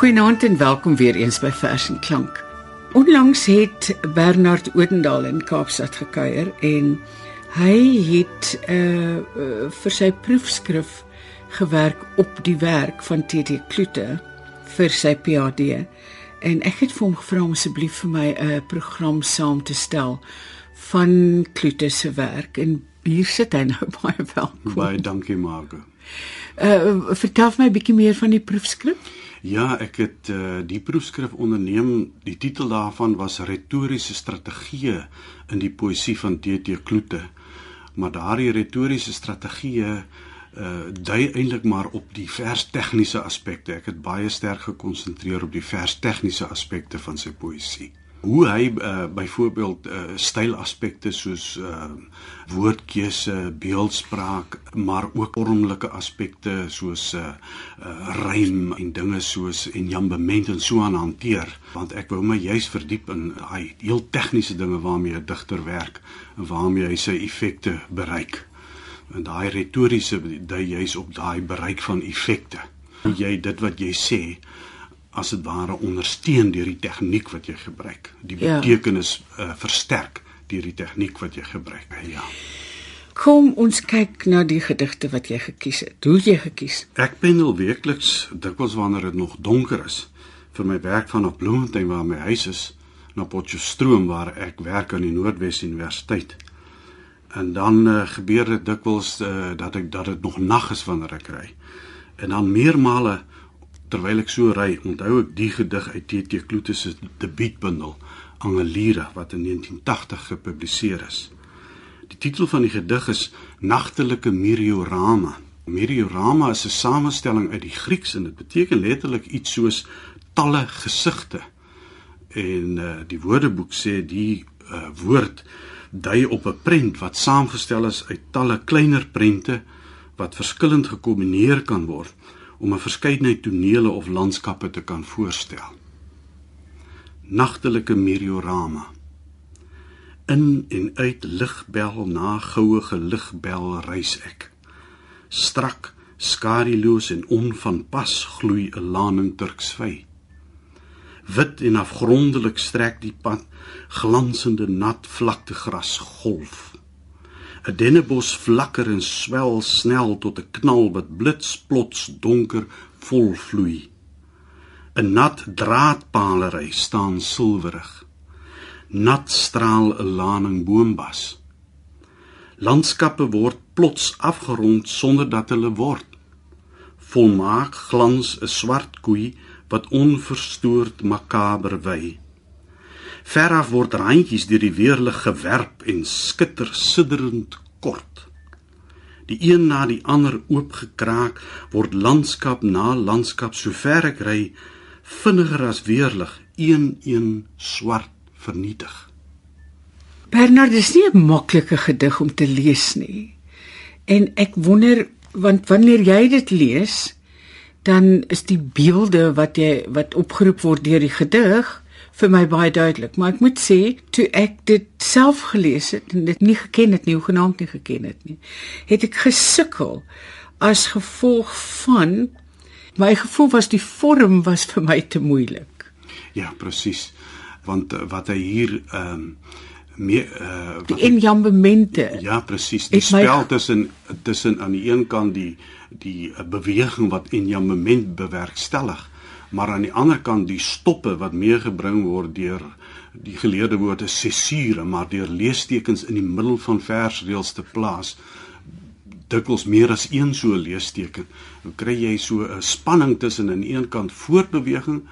Goeienaand en welkom weer eens by Vers en Klank. Onlangs het Bernard Odendaal in Kaapstad gekuier en hy het uh, uh vir sy proefskrif gewerk op die werk van TT Kloete vir sy PhD. En ek het vir hom gevra om asseblief vir my 'n program saam te stel van Kloete se werk en hier sit hy nou baie welkom. Baie dankie Margo. Uh vertel my 'n bietjie meer van die proefskrif. Ja, ek het uh, die proefskrif onderneem. Die titel daarvan was Retoriese strategieë in die poësie van T.T. Kloete. Maar daardie retoriese strategieë uh dui eintlik maar op die vers tegniese aspekte. Ek het baie sterk gekonsentreer op die vers tegniese aspekte van sy poësie hoe hy uh, byvoorbeeld uh, stylaspekte soos uh, woordkeuse, beeldspraak, maar ook vormelike aspekte soos uh, uh, rym en dinge soos en jambement en so aan hanteer, want ek wou my juis verdiep in hy heel tegniese dinge waarmee 'n digter werk en waarmee hy sy effekte bereik. En daai retoriese dui juis op daai bereik van effekte. Jy dit wat jy sê as dit ware ondersteun deur die tegniek wat jy gebruik. Die ja. betekenis uh, versterk deur die tegniek wat jy gebruik. Ja. Kom ons kyk na die gedigte wat jy gekies het. Hoe jy gekies? Ek pendel weekliks dikwels wanneer dit nog donker is vir my werk van op Bloemfontein waar my huis is na Potchefstroom waar ek werk aan die Noordwes Universiteit. En dan uh, gebeur dit dikwels uh, dat ek dat dit nog nag is wanneer ek ry. En dan meermale terwyl ek so ry, onthou ek die gedig uit T.T. Kloete se debuutbundel Angelira wat in 1980 gepubliseer is. Die titel van die gedig is Nagtelike Miriorama. Miriorama is 'n samestelling uit die Grieks en dit beteken letterlik iets soos talle gesigte. En uh, die Woordeboek sê die uh, woord dui op 'n prent wat saamgestel is uit talle kleiner prente wat verskillend gekombineer kan word om 'n verskeidenheid tonele of landskappe te kan voorstel. Nagtelike Miriorama. In en uit ligbel na goue geligbel reis ek. Strak, skaduloos en onvanpas gloei 'n laning turksvy. Wit en afgrondelik strek die pad glansende nat vlaktegras golf. 'n dennebos flakker en swel snel tot 'n knal wat blitsplots donker vol vloei. 'n Nat draadpalery staan silwerig. Nat straal 'n laning boombas. Landskappe word plots afgerond sonder dat hulle word. Volmaak glans 'n swart koei wat onverstoord makaber wy. Veraf word randjies deur die weerlig gewerp en skitter sidderend kort. Die een na die ander oopgekraak word landskap na landskap sover ek ry vinniger as weerlig een een swart vernietig. Bernard is nie 'n maklike gedig om te lees nie. En ek wonder want wanneer jy dit lees dan is die beelde wat jy wat opgeroep word deur die gedig vir my baie duidelik, maar ek moet sê toe ek dit self gelees het en dit nie geken het nie, hoegenaamd nie geken het nie, het ek gesukkel as gevolg van my gevoel was die vorm was vir my te moeilik. Ja, presies. Want uh, wat hy hier ehm um, meer uh die enjambemente. Ja, presies. Die spel tussen tussen aan die een kant die die uh, beweging wat enjambement bewerkstellig maar aan die ander kant die stoppe wat meegebring word deur die geleerde woorde sesure maar deur leestekens in die middel van versreëls te plaas dikwels meer as een so leesteken dan kry jy so 'n spanning tussen aan die een kant voortbeweging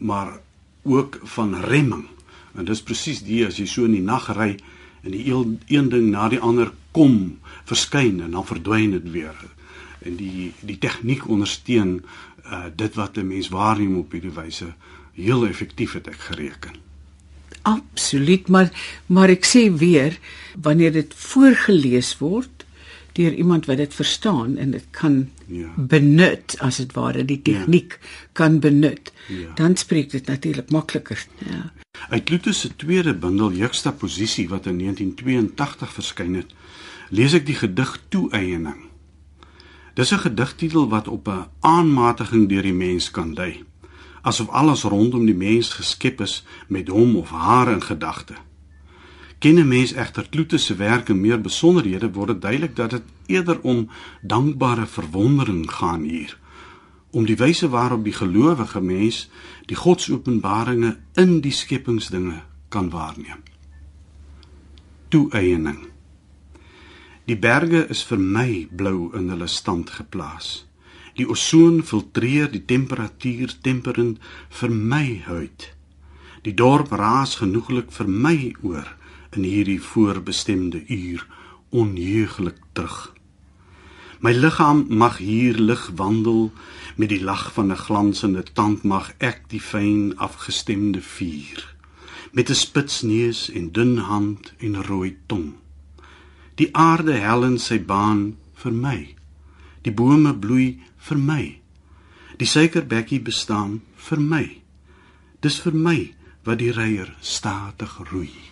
maar ook van remming. En dis presies die as jy so in die nag ry en die een, een ding na die ander kom verskyn en dan verdwyn dit weer. En die die tegniek ondersteun uh, dit wat 'n mens waarneem op hierdie wyse heel effektief het ek gereken. Absoluut, maar maar ek sê weer wanneer dit voorgeles word deur iemand wat dit verstaan en dit kan ja. benut as dit ware die tegniek ja. kan benut, ja. dan spreek dit natuurlik makliker. Ja. Uit Luther se tweede bundel Juxtaposisie wat in 1982 verskyn het, lees ek die gedig Toeëiening. Dis 'n gedigtitel wat op 'n aanmatiging deur die mens kan dui. asof alles rondom die mens geskep is met hom of haar in gedagte. Ken 'n mens egter Kloete se werk en meer besonderhede word dit duidelik dat dit eerder om dankbare verwondering gaan hier om die wyse waarop die gelowige mens die godsopenbaringe in die skepingsdinge kan waarneem. Toeëning. Die berge is vir my blou in hulle stand geplaas. Die ozon filtreer die temperatuur temperend vir my huid. Die dorp raas genoeglik vir my oor in hierdie voorbestemde uur onheuglik terug. My liggaam mag hier lig wandel met die lag van 'n glansende tand mag ek die fyn afgestemde vuur met 'n spits neus en dun hand en rooi tong. Die aarde hel in sy baan vir my. Die bome bloei vir my. Die suikerbekkie bestaan vir my. Dis vir my wat die reier statig roei.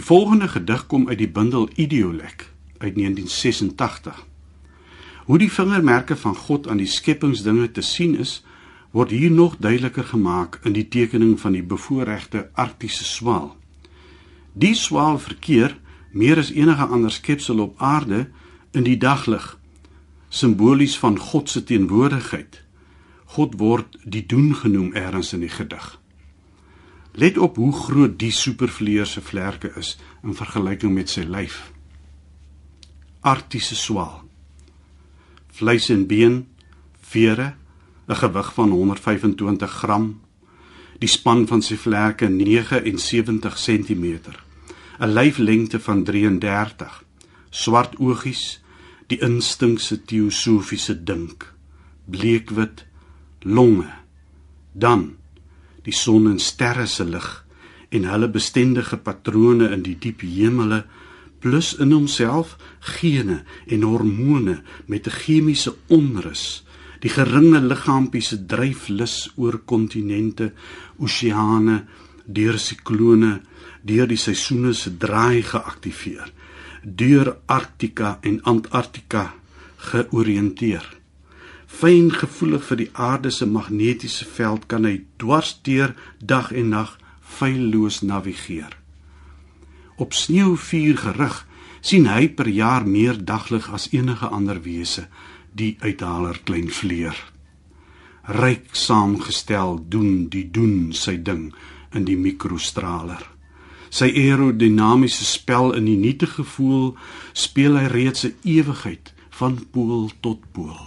Die volgende gedig kom uit die bundel Idiolek uit 1986. Hoe die vingermerke van God aan die skepingsdinge te sien is, word hier nog duideliker gemaak in die tekening van die bevoorregte arktiese swaal. Die swaal verkeer meer as enige ander skepsel op aarde in die daglig, simbolies van God se teenwoordigheid. God word die doen genoem eers in die gedig. Let op hoe groot die supervleer se vlerke is in vergelyking met sy lyf. Arktiese swaal. Vleis en been, vere, 'n gewig van 125 gram. Die span van sy vlerke 79 cm. 'n Lyflengte van 33. Swart oogies, die instinkse teosofiese dink. Bleekwit longe. Dan die son en sterre se lig en hulle bestendige patrone in die diep hemele plus in homself gene en hormone met 'n chemiese onrus die geringe liggaampie se dryflus oor kontinente oseane deur siklone deur die seisoene se draai geaktiveer deur Arktika en Antarktika georiënteer fyn gevoelig vir die aarde se magnetiese veld kan hy dwarsteer dag en nag feilloos navigeer. Op sneeuvuur gerig sien hy per jaar meer daglig as enige ander wese, die uithaler klein vleer. Ryk saamgestel doen die doen sy ding in die mikrostraler. Sy aerodinamiese spel in die nietige gevoel speel hy reeds 'n ewigheid van pool tot pool.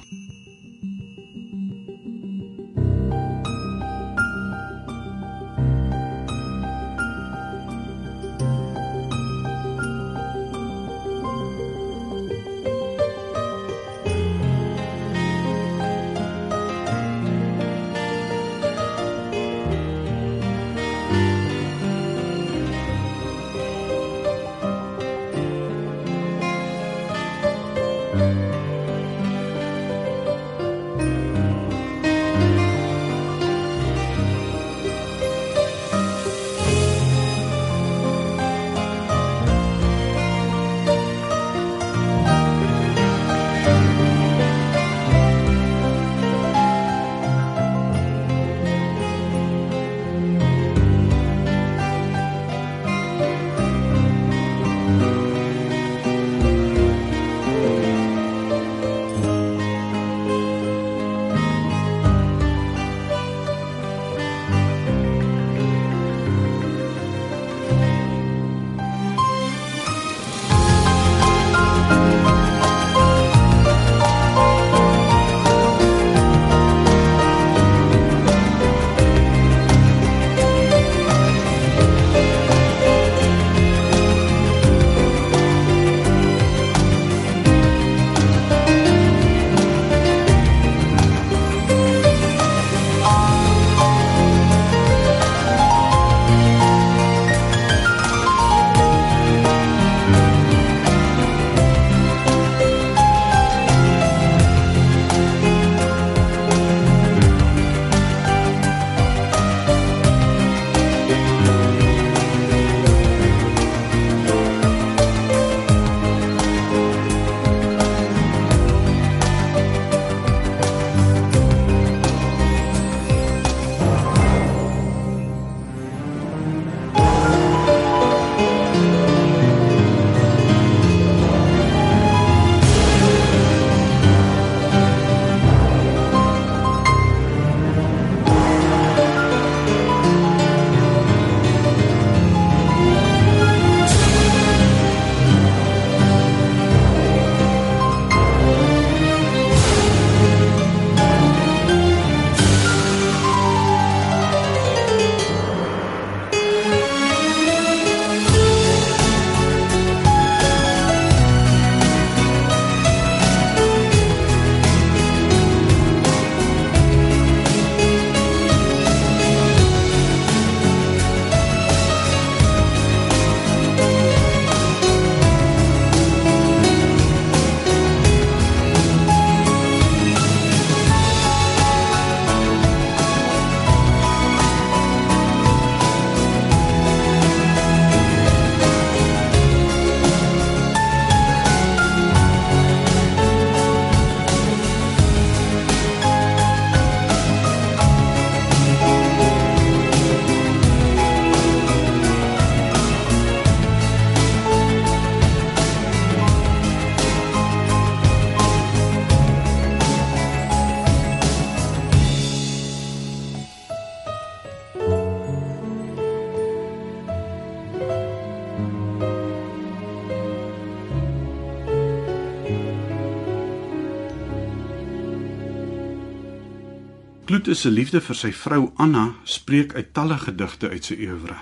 Kloete se liefde vir sy vrou Anna spreek uit talle gedigte uit sy oeuvre.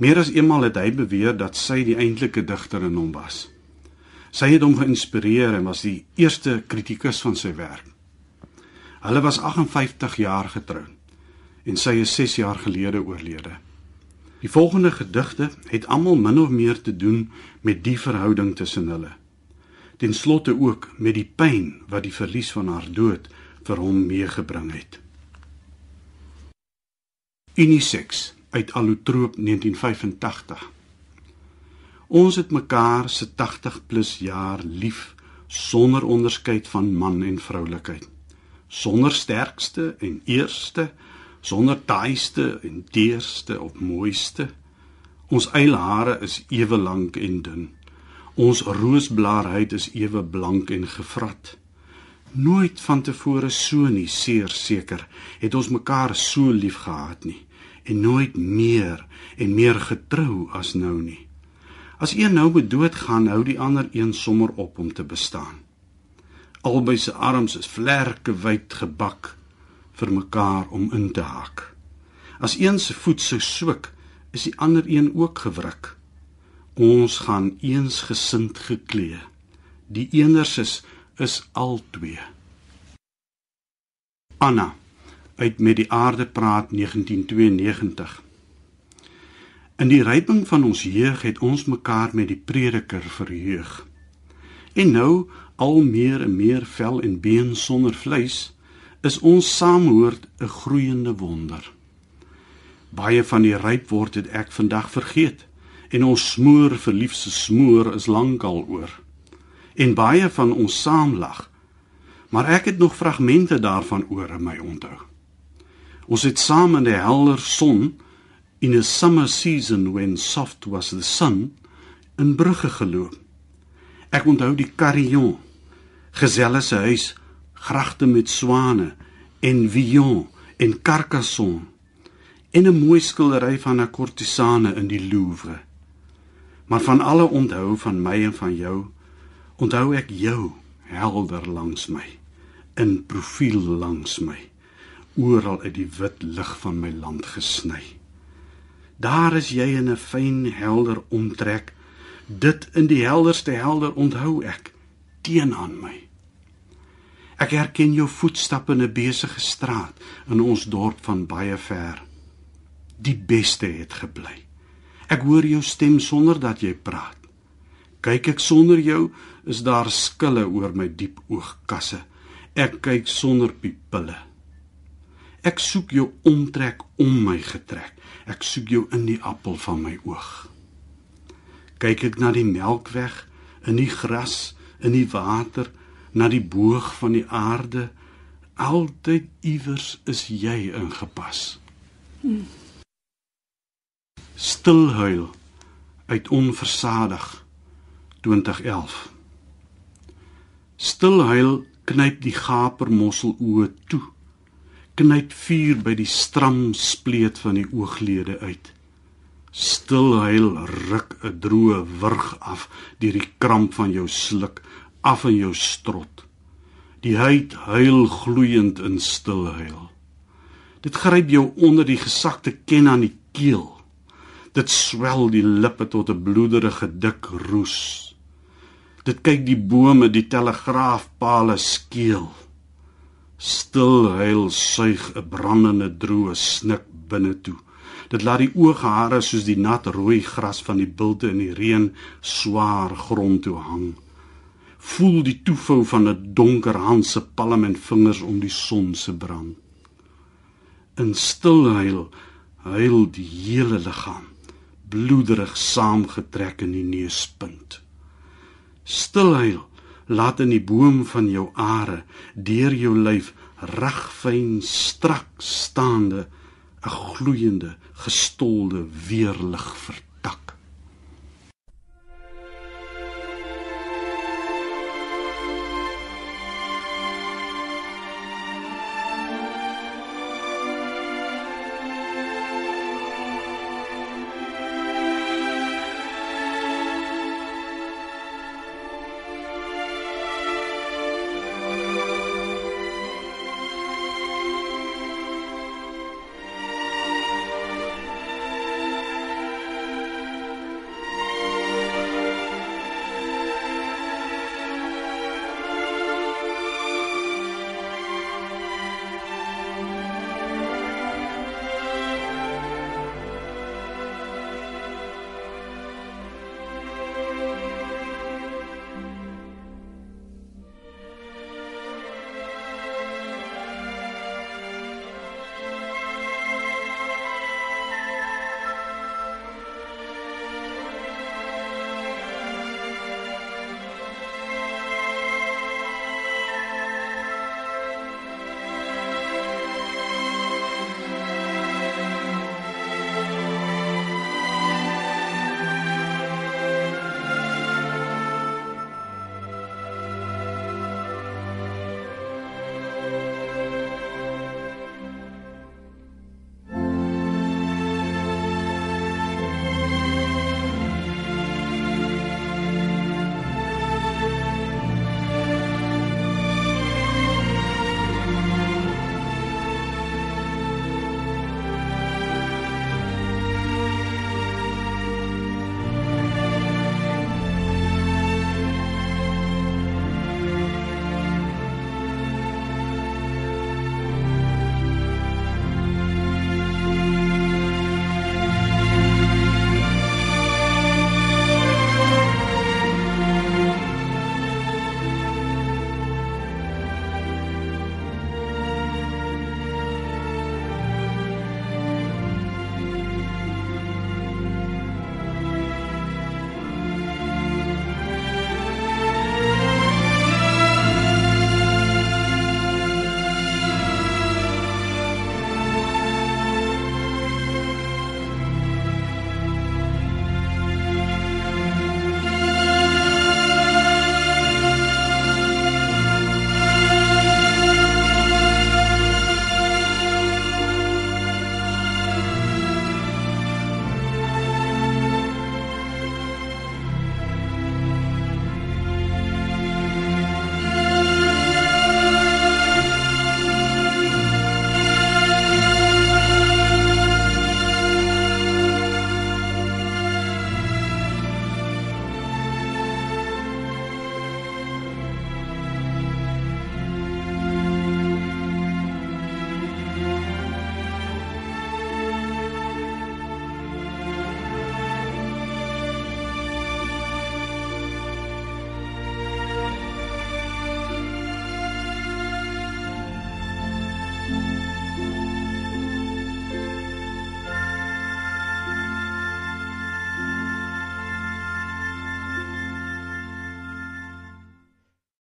Meer as eenmal het hy beweer dat sy die eintlike digter in hom was. Sy het hom geïnspireer en was die eerste kritikus van sy werk. Hulle was 58 jaar getroud en sy is 6 jaar gelede oorlede. Die volgende gedigte het almal min of meer te doen met die verhouding tussen hulle. Ten slotte ook met die pyn wat die verlies van haar dood vir hom meegebring het. Unisex uit Allotroop 1985. Ons het mekaar se 80 plus jaar lief sonder onderskeid van man en vroulikheid. Sonder sterkste en eerste, sonder taaiste en teerste of mooiste. Ons eilhare is ewe lank en dun. Ons roosblaarheid is ewe blank en gevrat nooit van tevore so nie seer seker het ons mekaar so lief gehad nie en nooit meer en meer getrou as nou nie. As een nou moet doodgaan hou die ander een sommer op om te bestaan. Albei se arms is vlerke wyd gebak vir mekaar om in te hak as een se voet sou swik is die ander een ook gewrik. Ons gaan eensgesind geklee. Die eeners is al twee. Anna uit met die aarde praat 1992. In die ryping van ons jeug het ons mekaar met die prediker verheug. En nou al meer en meer vel en been sonder vleis is ons saamhoort 'n groeiende wonder. Baie van die ryp word het ek vandag vergeet en ons smoor verliefse smoor is lankal oor en baie van ons saamlag. Maar ek het nog fragmente daarvan oor in my onthou. Ons het saam in die helder son in 'n summer season when soft was the sun in brugge geloop. Ek onthou die carillon, geselle se huis, gragte met swane en Villon en Carcassonne en 'n mooi skildery van 'n kortisane in die Louvre. Maar van alle onthou van my en van jou onthou ek jou helder langs my in profiel langs my oral uit die wit lig van my land gesny. Daar is jy in 'n fyn helder omtrek dit in die helderste helder onthou ek teenoor my. Ek herken jou voetstappe in 'n besige straat in ons dorp van baie ver. Die beste het gebly ek hoor jou stem sonder dat jy praat kyk ek sonder jou is daar skille oor my diep oogkasse. Ek kyk sonder pupille. Ek soek jou omtrek om my getrek. Ek soek jou in die appel van my oog. Kyk ek na die melkweg, in die gras, in die water, na die boog van die aarde, altyd iewers is jy ingepas. Hmm. Stilhuil uit onversadig 2011 Stilhuil knyp die gapermossel oë toe. Knyp vuur by die stram spleet van die ooglede uit. Stilhuil ruk 'n droë wurg af deur die kramp van jou sluk af in jou strot. Die huid huil gloeiend in stilhuil. Dit gryp jou onder die gesakte ken aan die keel. Dit swel die lippe tot 'n bloederige dik roes. Dit kyk die bome, die telegraafpale skeel. Stil huil suig 'n brandende droë snik binne toe. Dit laat die ooghare soos die nat rooi gras van die bilte in die reën swaar grond toe hang. Voel die toefou van 'n donker hand se palm en vingers om die son se brand. In stil huil huil die hele liggaam bloederig saamgetrek in die neuspunt stilhuil laat in die boom van jou are deur jou lyf regfyn strak staande 'n gloeiende gestolde weerlig vertak